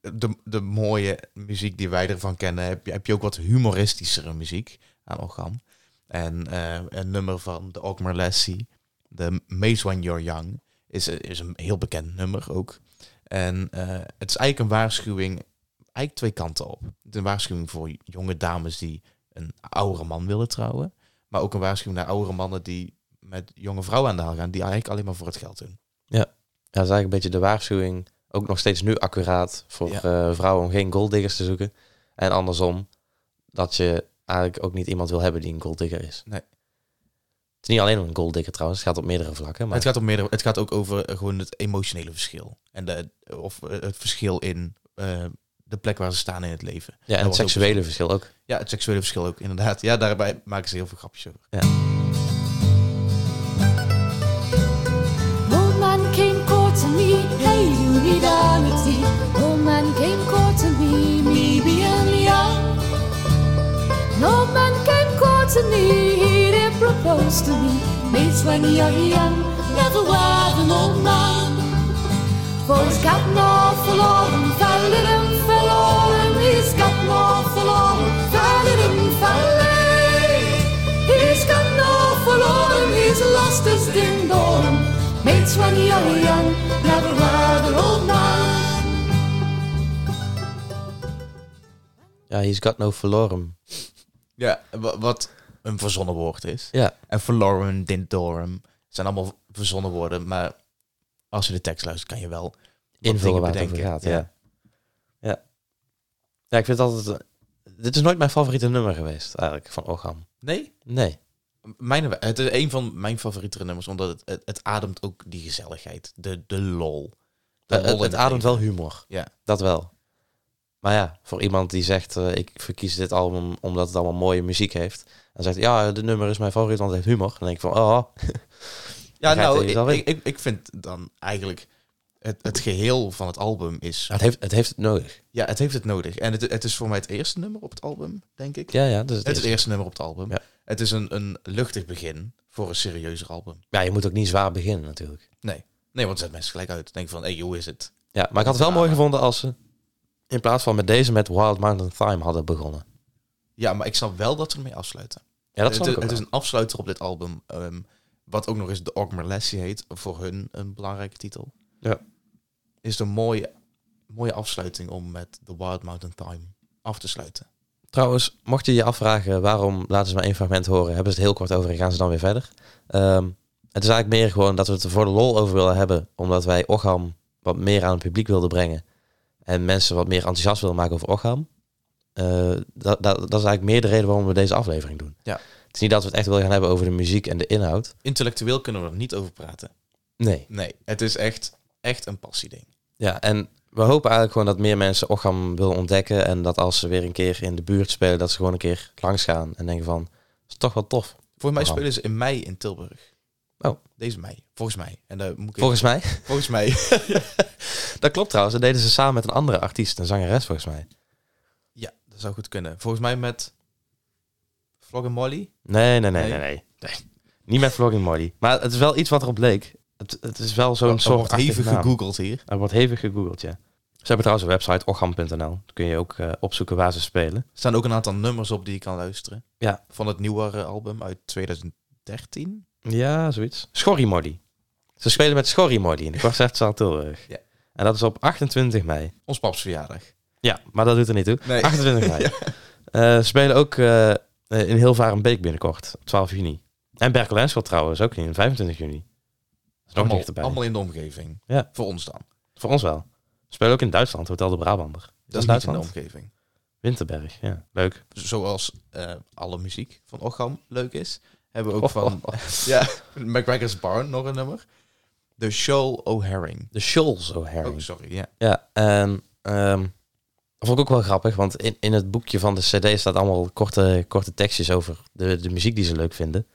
de, de mooie muziek die wij ervan kennen, heb je, heb je ook wat humoristischere muziek aan Orgam. En eh, een nummer van de Ogmar Lassie, de Maze When You're Young, is, is een heel bekend nummer ook. En eh, het is eigenlijk een waarschuwing, eigenlijk twee kanten op. Een waarschuwing voor jonge dames die een oudere man willen trouwen. Maar ook een waarschuwing naar oudere mannen die met jonge vrouwen aan de haal gaan, die eigenlijk alleen maar voor het geld doen. Ja, dat is eigenlijk een beetje de waarschuwing, ook nog steeds nu accuraat voor Ja. eh, vrouwen om geen golddiggers te zoeken. En andersom, dat je eigenlijk ook niet iemand wil hebben die een golddigger is. Nee. Het is niet alleen om een golddigger trouwens, het gaat op meerdere vlakken. Maar Het gaat, om meerdere, het gaat ook over eh, gewoon het emotionele verschil. En de, of eh, het verschil in de plek waar ze staan in het leven. Ja, en het seksuele ook verschil ook. Ja, het seksuele verschil ook, inderdaad. Ja, daarbij maken ze heel veel grapjes over. Ja. No man came court to me, he did propose to me. Meets when young, young, never was an old man. For he's got an awful and fell in dong. Mates when you're young, never was an old man. Ja, he's got no verloren. Ja, wa- wat een verzonnen woord is. Ja, En verloren, dindorum, zijn allemaal verzonnen woorden. Maar als je de tekst luistert, kan je wel invullen dingen waar het over bedenken. gaat. Ja. Ja. ja, ik vind het altijd... eh, Dit is nooit mijn favoriete nummer geweest, eigenlijk, van Orgam. Nee? Nee. Mijn, het is een van mijn favoriete nummers, omdat het, het, het ademt ook die gezelligheid. De, de lol. De Eh, lol het, het ademt wel humor. Ja. Dat wel. Maar ja, voor iemand die zegt, eh, ik verkies dit album omdat het allemaal mooie muziek heeft. En zegt, ja, de nummer is mijn favoriet, want het heeft humor. Dan denk ik van, oh, Ja, nou, ik, ik, ik, vind dan eigenlijk... Het, het geheel van het album is... het heeft het, heeft het nodig. Ja, het heeft het nodig. En het, het is voor mij het eerste nummer op het album, denk ik. Ja, ja, is het het is het eerste. eerste nummer op het album. Ja. Het is een, een luchtig begin voor een serieuzer album. Ja, je moet ook niet zwaar beginnen natuurlijk. Nee. Nee, want het zet mensen gelijk uit. Denk van, hey, hoe is het? Ja, maar ik had het wel mooi gevonden als ze in plaats van met deze met Wild Mountain Thyme hadden begonnen. Ja, maar ik snap wel dat ze ermee afsluiten. Ja, dat het, het is een afsluiter op dit album. ehm, wat ook nog eens de Ogmer Lessie heet. Voor hun een belangrijke titel. Ja. Is een mooie, mooie afsluiting om met The Wild Mountain Time af te sluiten. Trouwens, mocht je je afvragen waarom laten ze maar één fragment horen, hebben ze het heel kort over en gaan ze dan weer verder. Ehm, het is eigenlijk meer gewoon dat we het er voor de lol over willen hebben, omdat wij Ocham wat meer aan het publiek wilden brengen en mensen wat meer enthousiast willen maken over Ocham. Eh, dat, dat, dat is eigenlijk meer de reden waarom we deze aflevering doen. Ja. Het is niet dat we het echt willen gaan hebben over de muziek en de inhoud. Intellectueel kunnen we er niet over praten. Nee. Nee, het is echt, echt een passieding. Ja, en we hopen eigenlijk gewoon dat meer mensen Ocham willen ontdekken en dat als ze weer een keer in de buurt spelen, dat ze gewoon een keer langs gaan en denken van, dat is toch wel tof. Volgens mij spelen ze in mei in Tilburg. Oh. Deze mei. Volgens mij. En daar moet ik Volgens mij. volgens mij. Dat klopt trouwens. Dat deden ze samen met een andere artiest, een zangeres volgens mij. ja, dat zou goed kunnen. Volgens mij met Vlog Molly. Nee, nee, nee, Nee? nee, nee. nee. Niet met Vlogging Molly. Maar het is wel iets wat erop leek. Het, het is wel zo'n soort wordt hevig gegoogeld hier. Er wordt hevig gegoogeld, ja. Ze hebben trouwens een website, ocham.nl. Daar kun je ook eh, opzoeken waar ze spelen. Er staan ook een aantal nummers op die je kan luisteren. Ja. Van het nieuwere album uit 2013. Ja, zoiets. Schorrie Molly. Ze spelen met Schorrie Molly in de Concertzaal Tilburg. Ja. En dat is op 28 mei. Ons paps verjaardag. Ja, maar dat doet er niet toe. Nee. 28 mei. Eh, ze spelen ook eh, eh, in Hilvarenbeek binnenkort, op 12 juni. En Berkel trouwens, ook in 25 juni. Allemaal, dichterbij. allemaal in de omgeving. Ja. Voor ons dan. Voor ons wel. Ze spelen ook in Duitsland, Hotel de Brabander. Dat is is niet in de Duitsland. omgeving. Winterberg, ja. Leuk. Zoals eh, alle muziek van Ocham leuk is. Hebben we ook Oh, van oh, ja, McGregor's Barn nog een nummer. The Shoal O'Herring. De Shoals O'Harry. Oh, sorry. Ja. Ja, en ehm, dat vond ik ook wel grappig, want in, in het boekje van de CD staat allemaal korte, korte tekstjes over de, de muziek die ze leuk vinden.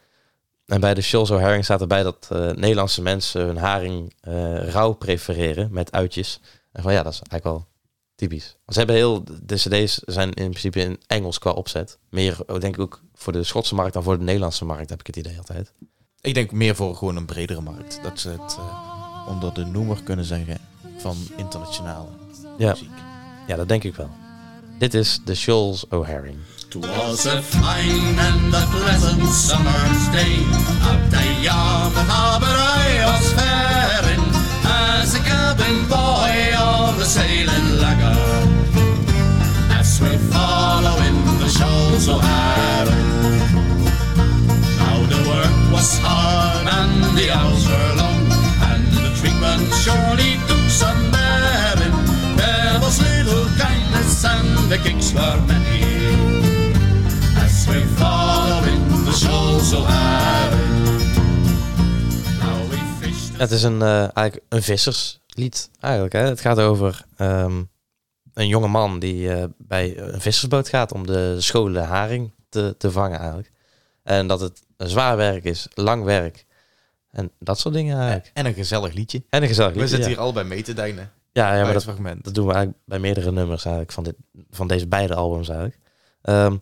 En bij de Shoals O'Haring staat erbij dat eh, Nederlandse mensen hun haring eh, rauw prefereren met uitjes. En van ja, dat is eigenlijk wel typisch. Ze hebben heel, de CD's zijn in principe in Engels qua opzet. Meer, oh, denk ik ook voor de Schotse markt dan voor de Nederlandse markt, heb ik het idee altijd. Ik denk meer voor gewoon een bredere markt. Dat ze het eh, onder de noemer kunnen zeggen van internationale Ja, muziek. ja, dat denk ik wel. Dit is de Shoals O'Haring. Twas a fine and a pleasant summer's day. Up the Yarmouth harbour I was faring as a cabin boy of the sailing lugger. As we follow in the shoals O'Hara. Now the work was hard and the hours were long, and the treatment surely took some bearing. There was little kindness and the kicks were many. As we follow in the shoals O'Hara. Now we fished Het is een, eh, eigenlijk een visserslied, eigenlijk. Hè? Het gaat over ehm, een jonge man die eh, bij een vissersboot gaat om de schone haring te, te vangen, eigenlijk. En dat het een zwaar werk is, lang werk. En dat soort dingen eigenlijk. En een gezellig liedje. En een gezellig We liedje, zitten ja. hier allebei mee te deinen. Ja, ja, bij maar dat, fragment. dat doen we eigenlijk bij meerdere nummers eigenlijk van, dit, van deze beide albums eigenlijk. Ehm,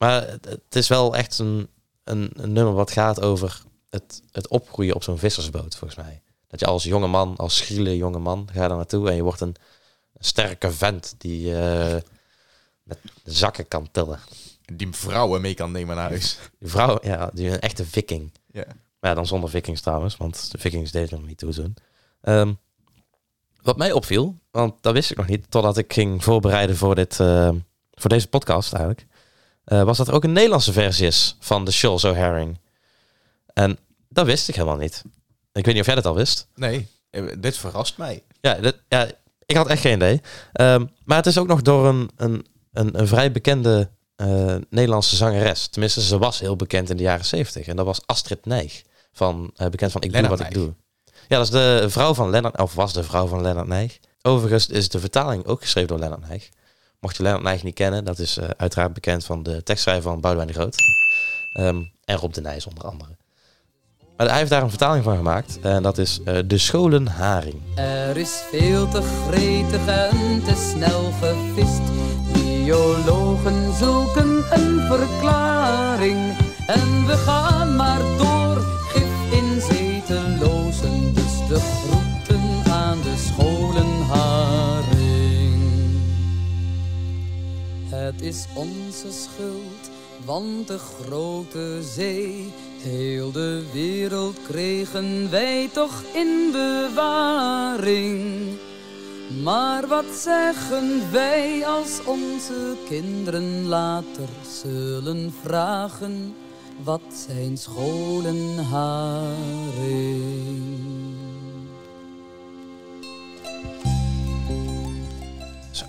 maar het, is wel echt een, een, een nummer wat gaat over het, het opgroeien op zo'n vissersboot, volgens mij. Dat je als jonge man, als schriele jonge man, ga daar naartoe en je wordt een, een sterke vent die eh, met zakken kan tillen. Die vrouwen mee kan nemen naar huis. Die vrouw, ja, die een echte viking. Ja. Maar ja, dan zonder vikings trouwens, want de vikings deden nog niet toe toen. Ehm, wat mij opviel, want dat wist ik nog niet, totdat ik ging voorbereiden voor, dit, eh, voor deze podcast eigenlijk, eh, was dat er ook een Nederlandse versie is van The Shoals O'Haring. En dat wist ik helemaal niet. Ik weet niet of jij dat al wist. Nee, eh, dit verrast mij. Ja, ja ik had echt geen idee. Ehm, maar het is ook nog door een, een, een, een vrij bekende eh, Nederlandse zangeres. Tenminste, ze was heel bekend in de jaren zeventig. En dat was Astrid Nijg. Van, bekend van Ik Lennart doe wat Nijg. ik doe. Ja, dat is de vrouw van Lennart, of was de vrouw van Lennart Nijg. Overigens is de vertaling ook geschreven door Lennart Nijg. Mocht je Lennart Nijg niet kennen, dat is eh, uiteraard bekend van de tekstschrijver van Boudewijn de Groot. Ehm, en Rob de Nijs onder andere. Maar hij heeft daar een vertaling van gemaakt. En dat is eh, De Scholen Haring. Er is veel te gretig en te snel gevist. Biologen zoeken een verklaring. En we gaan maar Het is onze schuld, want de grote zee, heel de wereld kregen wij toch in bewaring. Maar wat zeggen wij als onze kinderen later zullen vragen, wat zijn scholenharing? is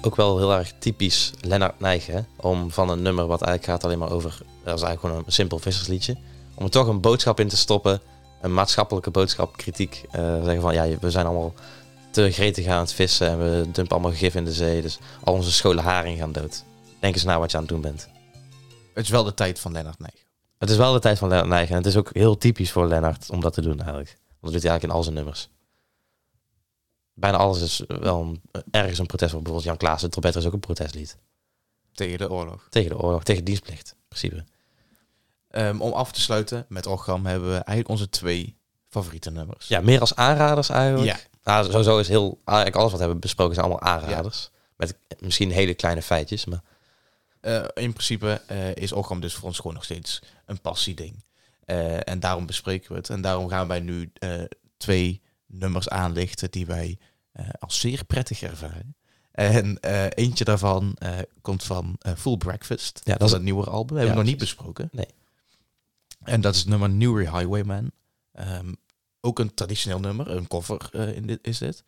ook wel heel erg typisch Lennart Nijgen. Om van een nummer wat eigenlijk gaat alleen maar over... Dat is eigenlijk gewoon een simpel vissersliedje. Om er toch een boodschap in te stoppen. Een maatschappelijke boodschap, kritiek. eh, zeggen van ja, we zijn allemaal te gretig aan het vissen. En we dumpen allemaal gif in de zee. Dus al onze scholen haring gaan dood. Denk eens na wat je aan het doen bent. Het is wel de tijd van Lennart Nijg. Het is wel de tijd van Lennart Nijgen. En het is ook heel typisch voor Lennart om dat te doen eigenlijk. Want dat doet hij eigenlijk in al zijn nummers. Bijna alles is wel een, ergens een protest. Bijvoorbeeld Jan Klaassen, Trompetter is ook een protestlied. Tegen de oorlog. Tegen de oorlog, tegen dienstplicht, in principe. Ehm, om af te sluiten met Orgam hebben we eigenlijk onze twee favoriete nummers. Ja, meer als aanraders eigenlijk. Ja. Nou, sowieso is heel... Eigenlijk alles wat we hebben besproken zijn allemaal aanraders. Met misschien hele kleine feitjes, maar... Eh, in principe eh, is Orgam dus voor ons gewoon nog steeds een passieding. Eh en daarom bespreken we het. En daarom gaan wij nu twee nummers aanlichten die wij als zeer prettig ervaren. En eh, eentje daarvan eh, komt van eh, Full Breakfast. Ja, dat is- het nieuwe album. hebben Ja, we nog niet besproken. Nee. En dat is het nummer Newry Highwayman. Ehm, ook een traditioneel nummer. Een cover eh, in dit, is dit.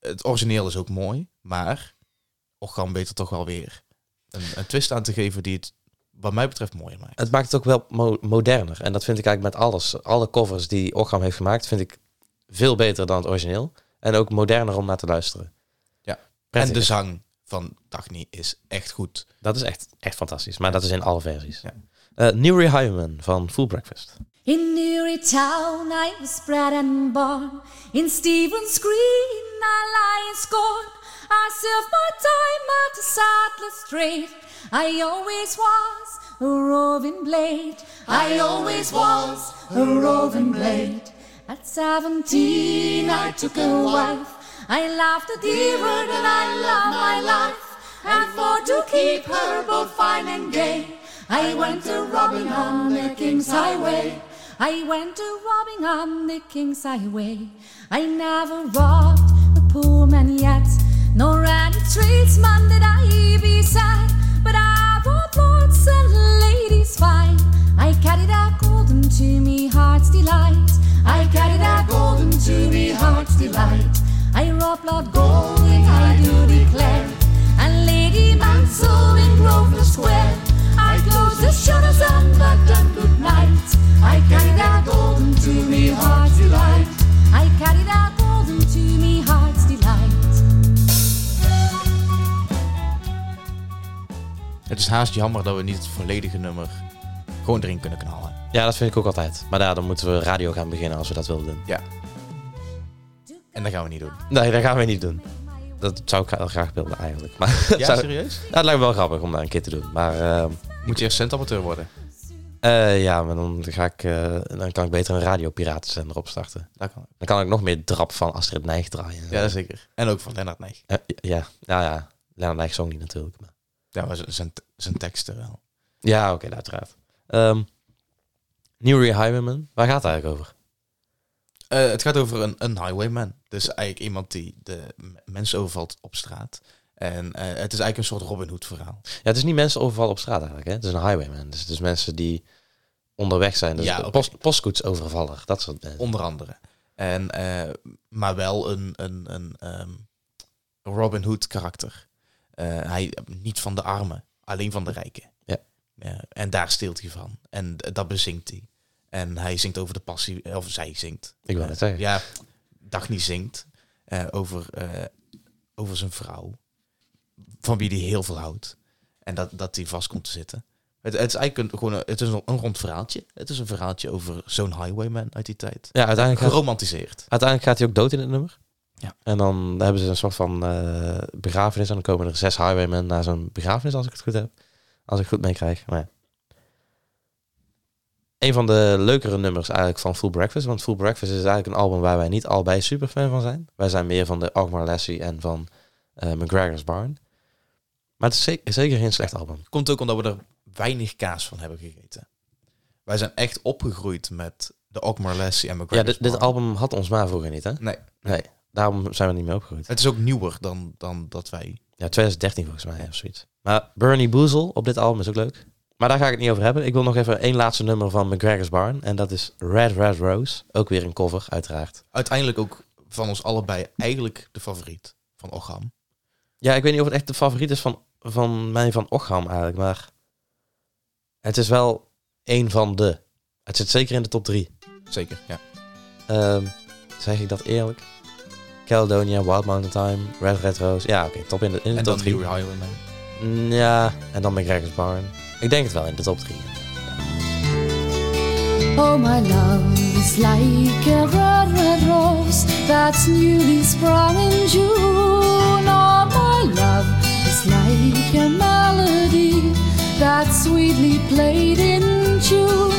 Het origineel is ook mooi. Maar Orgam weet er toch wel weer een, een twist aan te geven die het wat mij betreft mooier maakt. Het maakt het ook wel mo- moderner. En dat vind ik eigenlijk met alles. Alle covers die Orgam heeft gemaakt, vind ik veel beter dan het origineel. En ook moderner om naar te luisteren. Ja. En Prettig. de zang van Dagny is echt goed. Dat is echt, echt fantastisch. Maar dat is in alle versies. Ja. Eh, Newry Highwayman van Full Breakfast. In Newry Town I was bred and born. In Stephen's Green I lie in scorn. I served my time at the Saddler's Trade. I always was a roving blade. I always was a roving blade. At seventeen I took a wife. I loved the word and I loved my life. And for to keep her both fine and gay, I went to robbing on the King's Highway. I went to robbing on the King's Highway. I never robbed a poor man yet, nor any tradesman did I beset. But I robbed lords and ladies fine. I carried a golden to me heart's delight. I carried a golden to me heart's delight. I robbed Lord Golding, I do declare, and Lady Mansell in Grosvenor Square. I closed the shutters and them good night. I carried a golden to me heart's delight. I carried a golden to me heart's delight. Het is haast jammer dat we niet het volledige nummer gewoon erin kunnen knallen. Ja, dat vind ik ook altijd. Maar ja, dan moeten we radio gaan beginnen als we dat willen doen. Ja. En dat gaan we niet doen. Nee, dat gaan we niet doen. Dat zou ik heel graag willen eigenlijk. Maar Ja, zou- serieus? Ja, het lijkt me wel grappig om dat een keer te doen. Maar ehm, Moet je eerst centamateur worden? Eh, ja, maar dan, ga ik, eh, dan kan ik beter een radiopiratenzender opstarten. Dat kan. Dan kan ik nog meer drap van Astrid Nijg draaien. Ja, zeker. En ook van Lennart Nijg. Eh, ja, ja, ja. Lennart Nijg zong niet natuurlijk. Maar. Ja, maar zijn, zijn teksten wel. Ja, oké, uiteraard. Ehm Newry Highwayman, waar gaat het eigenlijk over? Eh, het gaat over een, een highwayman. Dus eigenlijk iemand die de mensen overvalt op straat. En eh, het is eigenlijk een soort Robin Hood verhaal. Ja, het is niet mensen overvallen op straat eigenlijk, hè? Het is een highwayman. Dus het is mensen die onderweg zijn. Dus Ja, post, postkoetsovervaller, dat soort mensen. Onder andere. En, eh, maar wel een, een, een ehm, Robin Hood karakter. Hij niet van de armen, alleen van de rijken. Ja. Ja, en daar steelt hij van. En dat bezingt hij. En hij zingt over de passie, of zij zingt. Ik wil Eh, het zeggen. Ja, Dagny zingt eh, over, eh, over zijn vrouw. Van wie hij heel veel houdt. En dat, dat die vast komt te zitten. Het, het is eigenlijk een, gewoon een, het is een, een rond verhaaltje. Het is een verhaaltje over zo'n highwayman uit die tijd. Ja, uiteindelijk gaat, Geromantiseerd. uiteindelijk gaat hij ook dood in het nummer. Ja. En dan hebben ze een soort van eh, begrafenis. En dan komen er zes highwaymen naar zo'n begrafenis, als ik het goed heb. Als ik goed meekrijg. Maar ja. Een van de leukere nummers eigenlijk van Full Breakfast. Want Full Breakfast is eigenlijk een album waar wij niet allebei super fan van zijn. Wij zijn meer van de Ogmar Lassie en van eh, McGregor's Barn. Maar het is zeker, zeker geen slecht album. Komt ook omdat we er weinig kaas van hebben gegeten. Wij zijn echt opgegroeid met de Ogmar Lassie en Ja, McGregor's dit, dit Barn. album had ons maar vroeger niet, hè? Nee, Nee, daarom zijn we niet meer opgegroeid. het is ook nieuwer dan, dan dat wij... Ja, 2013 volgens mij of zoiets. Maar Bernie Boozle op dit album is ook leuk. Maar daar ga ik het niet over hebben. Ik wil nog even één laatste nummer van McGregor's Barn. En dat is Red Red Rose. Ook weer een cover, uiteraard. Uiteindelijk ook van ons allebei eigenlijk de favoriet van Ocham. Ja, ik weet niet of het echt de favoriet is van, van mij van Ocham eigenlijk. Maar het is wel één van de. Het zit zeker in de top drie. Zeker, ja. Ehm, zeg ik dat eerlijk? Caledonia, Wild Mountain Time, Red Red Rose. Ja, oké, top in de, in de En top drie. Highwayman. Mm, Ja, en dan McGregor's Barn. Ik denk het wel in de top drie. Oh, my love is like a red, red rose that's newly sprung in June. Oh, my love is like a melody that's sweetly played in tune.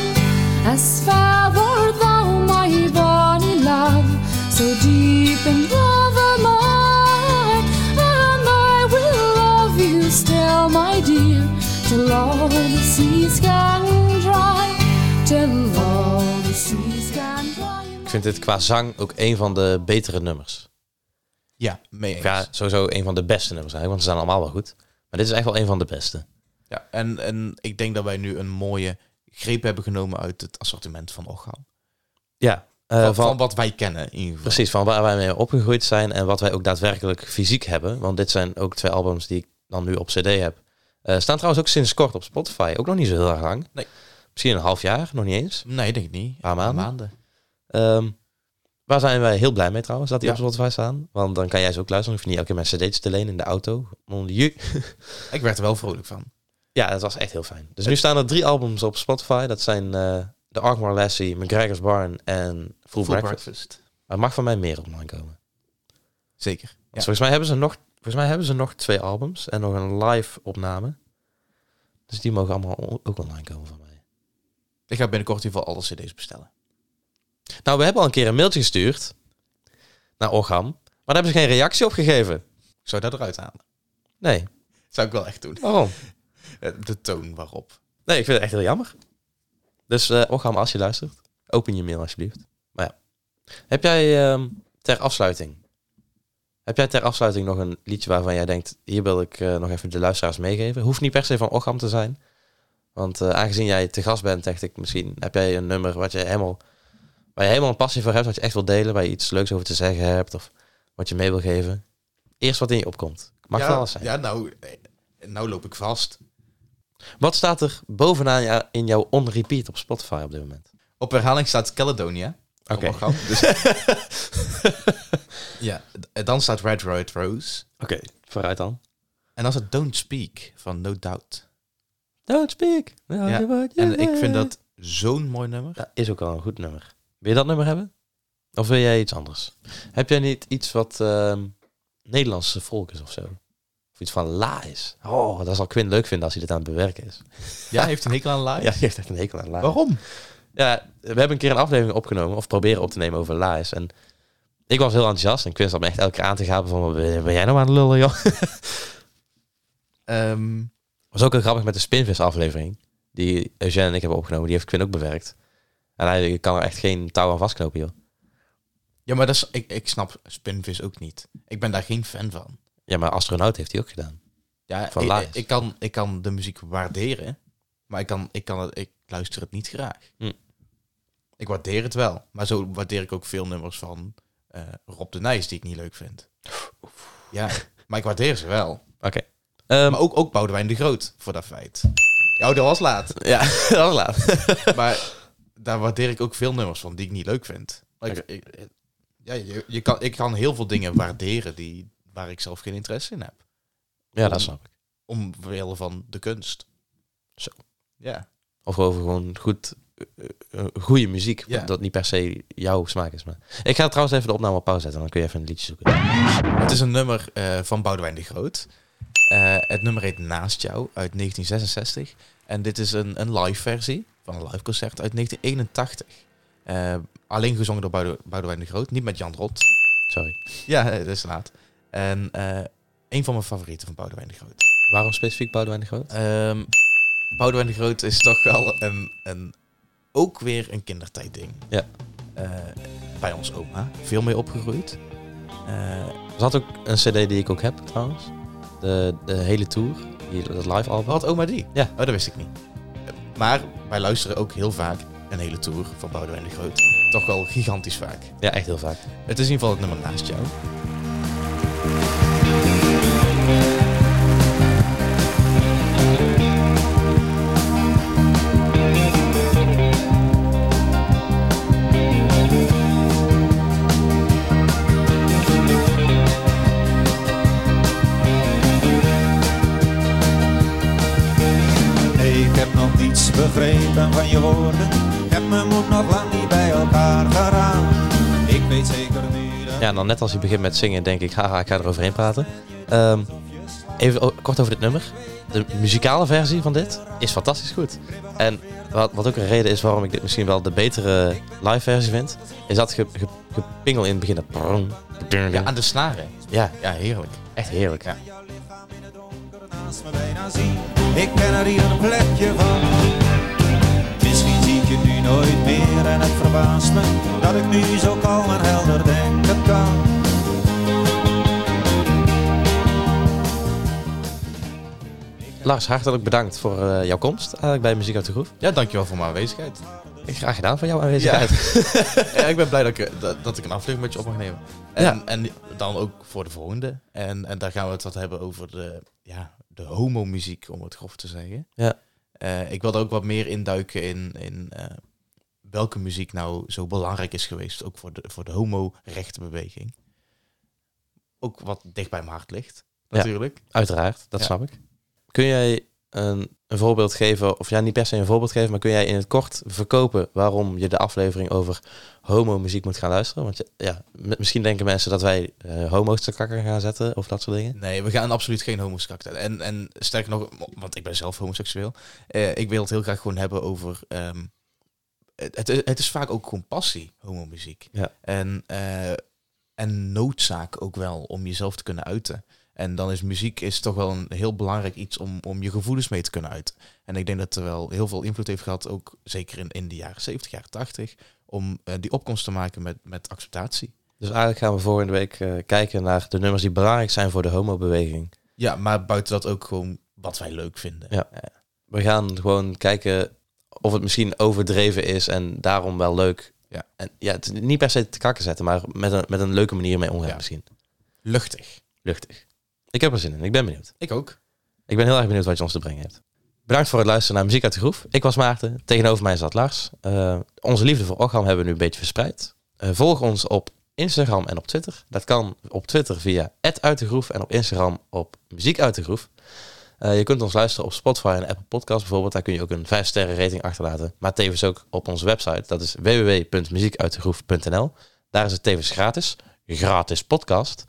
As wert thou, my bonny love, so deep in love still, my dear, till all the seas can dry, till all the seas can dry. Ik vind dit qua zang ook een van de betere nummers. Ja, mee eens. Ja, sowieso een van de beste nummers eigenlijk, want ze zijn allemaal wel goed. Maar dit is echt wel een van de beste. Ja, en, en ik denk dat wij nu een mooie greep hebben genomen uit het assortiment van Ocham. Ja, eh, van, van, van wat wij kennen in ieder geval. precies, van waar wij mee opgegroeid zijn en wat wij ook daadwerkelijk fysiek hebben. Want dit zijn ook twee albums die ik dan nu op cd heb. Eh, staan trouwens ook sinds kort op Spotify. Ook nog niet zo heel erg lang. Nee. Misschien een half jaar, nog niet eens. Nee, denk ik niet. Paar Een maanden. Ehm, waar zijn wij heel blij mee trouwens, dat die Ja. op Spotify staan. Want dan kan jij ze ook luisteren. Dan hoef je niet elke keer mijn cd'tjes te lenen in de auto. Ik werd er wel vrolijk van. Ja, dat was echt heel fijn. Dus nu staan er drie albums op Spotify. Dat zijn eh The Arkmore Lassie, McGregor's Barn en Full, Breakfast. breakfast. Er mag van mij meer online komen. Zeker. Ja. Volgens, mij hebben ze nog, volgens mij hebben ze nog twee albums en nog een live opname. Dus die mogen allemaal ook online komen van mij. Ik ga binnenkort in ieder geval alle cd's bestellen. Nou, we hebben al een keer een mailtje gestuurd naar Orgam. Maar daar hebben ze geen reactie op gegeven. Ik zou dat eruit halen. Nee. Zou ik wel echt doen. Waarom? De toon waarop. Nee, ik vind het echt heel jammer. Dus Orgam, als je luistert, open je mail alsjeblieft. Maar ja. Heb jij ehm, ter afsluiting... Heb jij ter afsluiting nog een liedje waarvan jij denkt... Hier wil ik eh, nog even de luisteraars meegeven. Hoeft niet per se van Orgam te zijn. Want eh, aangezien jij te gast bent, dacht ik misschien... Heb jij een nummer wat je helemaal, waar je helemaal een passie voor hebt... Wat je echt wil delen, waar je iets leuks over te zeggen hebt... Of wat je mee wil geven. Eerst wat in je opkomt. Mag ja, alles zijn. Ja, nou, eh, nou loop ik vast. Wat staat er bovenaan in jouw on-repeat op Spotify op dit moment? Op herhaling staat Caledonia. Oké. Ocham. Dus, ja, dan staat Red Red Rose. Oké, vooruit dan. En dan staat Don't Speak van No Doubt. Don't speak. Ja, En ik vind dat zo'n mooi nummer. Dat is ook al een goed nummer. Wil je dat nummer hebben? Of wil jij iets anders? Heb jij niet iets wat ehm, Nederlandse volk is of zo? Of iets van Lies. Oh, dat zal Quinn leuk vinden als hij dit aan het bewerken is. Ja, heeft een hekel aan live. Ja, heeft echt een hekel aan Lies. Waarom? Ja, we hebben een keer een aflevering opgenomen, of proberen op te nemen over Lies. En ik was heel enthousiast en Quinn zat me echt elke keer aan te gapen van, ben jij nou aan het lullen, joh? Ehm, was ook heel grappig met de Spinvis aflevering. Die Eugène en ik hebben opgenomen. Die heeft Quinn ook bewerkt. En hij kan er echt geen touw aan vastknopen, joh. ja, maar dat is, ik, ik snap Spinvis ook niet. Ik ben daar geen fan van. Ja, maar Astronaut heeft hij ook gedaan. Ja, Van ik, ik, kan, ik kan de muziek waarderen, maar ik, kan, ik, kan het, ik luister het niet graag. Hm. Ik waardeer het wel, maar zo waardeer ik ook veel nummers van eh, Rob de Nijs die ik niet leuk vind. Ja, maar ik waardeer ze wel. Oké. Ehm, Maar ook, ook Boudewijn de Groot, voor dat feit. Oh, dat was laat. ja, dat was laat. maar daar waardeer ik ook veel nummers van die ik niet leuk vind. Maar ik, ik- ja, je, je kan, ik kan heel veel dingen waarderen die, waar ik zelf geen interesse in heb. Ja, dat snap ik. Omwille van de kunst. Zo. Ja. Of over gewoon goed, eh, eh, goede muziek. Ja. Dat niet per se jouw smaak is. Maar... Ik ga trouwens even de opname op pauze zetten. Dan kun je even een liedje zoeken. Het is een nummer eh, van Boudewijn de Groot. Eh, het nummer heet Naast jou uit 1966. En dit is een, een live versie van een live concert uit 1981. Eh, alleen gezongen door Boude- Boudewijn de Groot, niet met Jan Rot. Sorry. Ja, het is laat. En eh, een van mijn favorieten van Boudewijn de Groot. Waarom specifiek Boudewijn de Groot? Ehm Boudewijn de Groot is toch wel een, een, ook weer een kindertijdding. Ja. Eh, bij ons oma. Veel mee opgegroeid. Er zat ook een cd die ik ook heb trouwens. De, de hele tour. Die, dat live album. Had oma die? Ja. Oh, dat wist ik niet. Maar wij luisteren ook heel vaak een hele tour van Boudewijn de Groot. Toch wel gigantisch vaak. Ja, echt heel vaak. Het is in ieder geval het nummer naast jou. Dan net als hij begint met zingen, denk ik, haha, ik ga er overheen praten. Ehm, even kort over dit nummer. De muzikale versie van dit is fantastisch goed. En wat, wat ook een reden is waarom ik dit misschien wel de betere live versie vind, is dat ge, ge- gepingel in het begin. dat Ja, aan de snaren. Ja, Ja, heerlijk. echt heerlijk. Ja. Ik ken er hier een plekje van. Nooit meer en het verbaast me dat ik nu zo kalm en helder denken kan. Lars, hartelijk bedankt voor eh, jouw komst eigenlijk bij Muziek uit de Groef. Ja, dankjewel voor mijn aanwezigheid. Graag gedaan voor jouw aanwezigheid. ja, ik ben blij dat ik, dat, dat ik een aflevering met je op mag nemen. En, Ja. en dan ook voor de volgende. En, en daar gaan we het wat hebben over de, ja, de homo-muziek, om het grof te zeggen. Ja. Eh, ik wil er ook wat meer induiken in, in eh, welke muziek nou zo belangrijk is geweest, ook voor de, voor de homo-rechtenbeweging. Ook wat dicht bij mijn hart ligt, Ja. natuurlijk. Uiteraard, dat Ja. snap ik. Kun jij een, een voorbeeld geven, of ja, niet per se een voorbeeld geven, maar kun jij in het kort verkopen waarom je de aflevering over homo-muziek moet gaan luisteren? Want ja, misschien denken mensen dat wij eh, homo's te kakker gaan zetten of dat soort dingen. Nee, we gaan absoluut geen homo's karakter. En, en sterker nog, want ik ben zelf homoseksueel. eh, ik wil het heel graag gewoon hebben over... ehm, het, is vaak ook gewoon passie, homomuziek. Ja. En, eh, en noodzaak ook wel om jezelf te kunnen uiten. En dan is muziek is toch wel een heel belangrijk iets om, om je gevoelens mee te kunnen uiten. En ik denk dat er wel heel veel invloed heeft gehad, ook zeker in, in de jaren 70, jaren 80, om eh, die opkomst te maken met, met acceptatie. Dus eigenlijk gaan we volgende week eh, kijken naar de nummers die belangrijk zijn voor de homobeweging. Ja, maar buiten dat ook gewoon wat wij leuk vinden. Ja. We gaan gewoon kijken of het misschien overdreven is en daarom wel leuk. Ja. En ja, het is niet per se te kakken zetten, maar met een, met een leuke manier mee omgaan Ja. misschien. Luchtig. Luchtig. Ik heb er zin in. Ik ben benieuwd. Ik ook. Ik ben heel erg benieuwd wat je ons te brengen hebt. Bedankt voor het luisteren naar Muziek uit de Groef. Ik was Maarten. Tegenover mij zat Lars. Eh, onze liefde voor Ogham hebben we nu een beetje verspreid. Eh, volg ons op Instagram en op Twitter. Dat kan op Twitter via uit de Groef en op Instagram op Muziek uit de Groef. Eh, je kunt ons luisteren op Spotify en Apple Podcasts bijvoorbeeld. Daar kun je ook een 5 sterren rating achterlaten. Maar tevens ook op onze website. Dat is www.muziekuitdegroef.nl. Daar is het tevens gratis. Gratis podcast.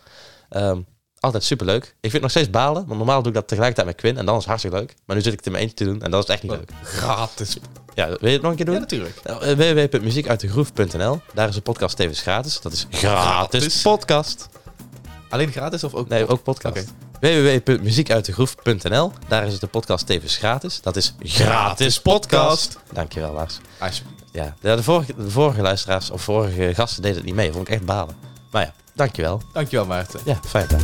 Ehm, Altijd superleuk. Ik vind het nog steeds balen, want normaal doe ik dat tegelijkertijd met Quinn en dan is het hartstikke leuk. Maar nu zit ik het in mijn eentje te doen en dat is echt niet leuk. Gratis. Ja, wil je het nog een keer doen? Ja, natuurlijk. Nou, eh, www.muziekuitdegroef.nl. Daar is de podcast tevens gratis. Dat is gratis, Gratis. podcast. Alleen gratis of ook? Nee, ook podcast www.muziekuitdegroef.nl. Daar is het de podcast tevens gratis. Dat is gratis podcast. Dankjewel Lars. Ja, de vorige, de vorige luisteraars of vorige gasten deden het niet mee. Vond ik echt balen. Maar ja, dankjewel. Dankjewel Maarten. Ja, fijn dag.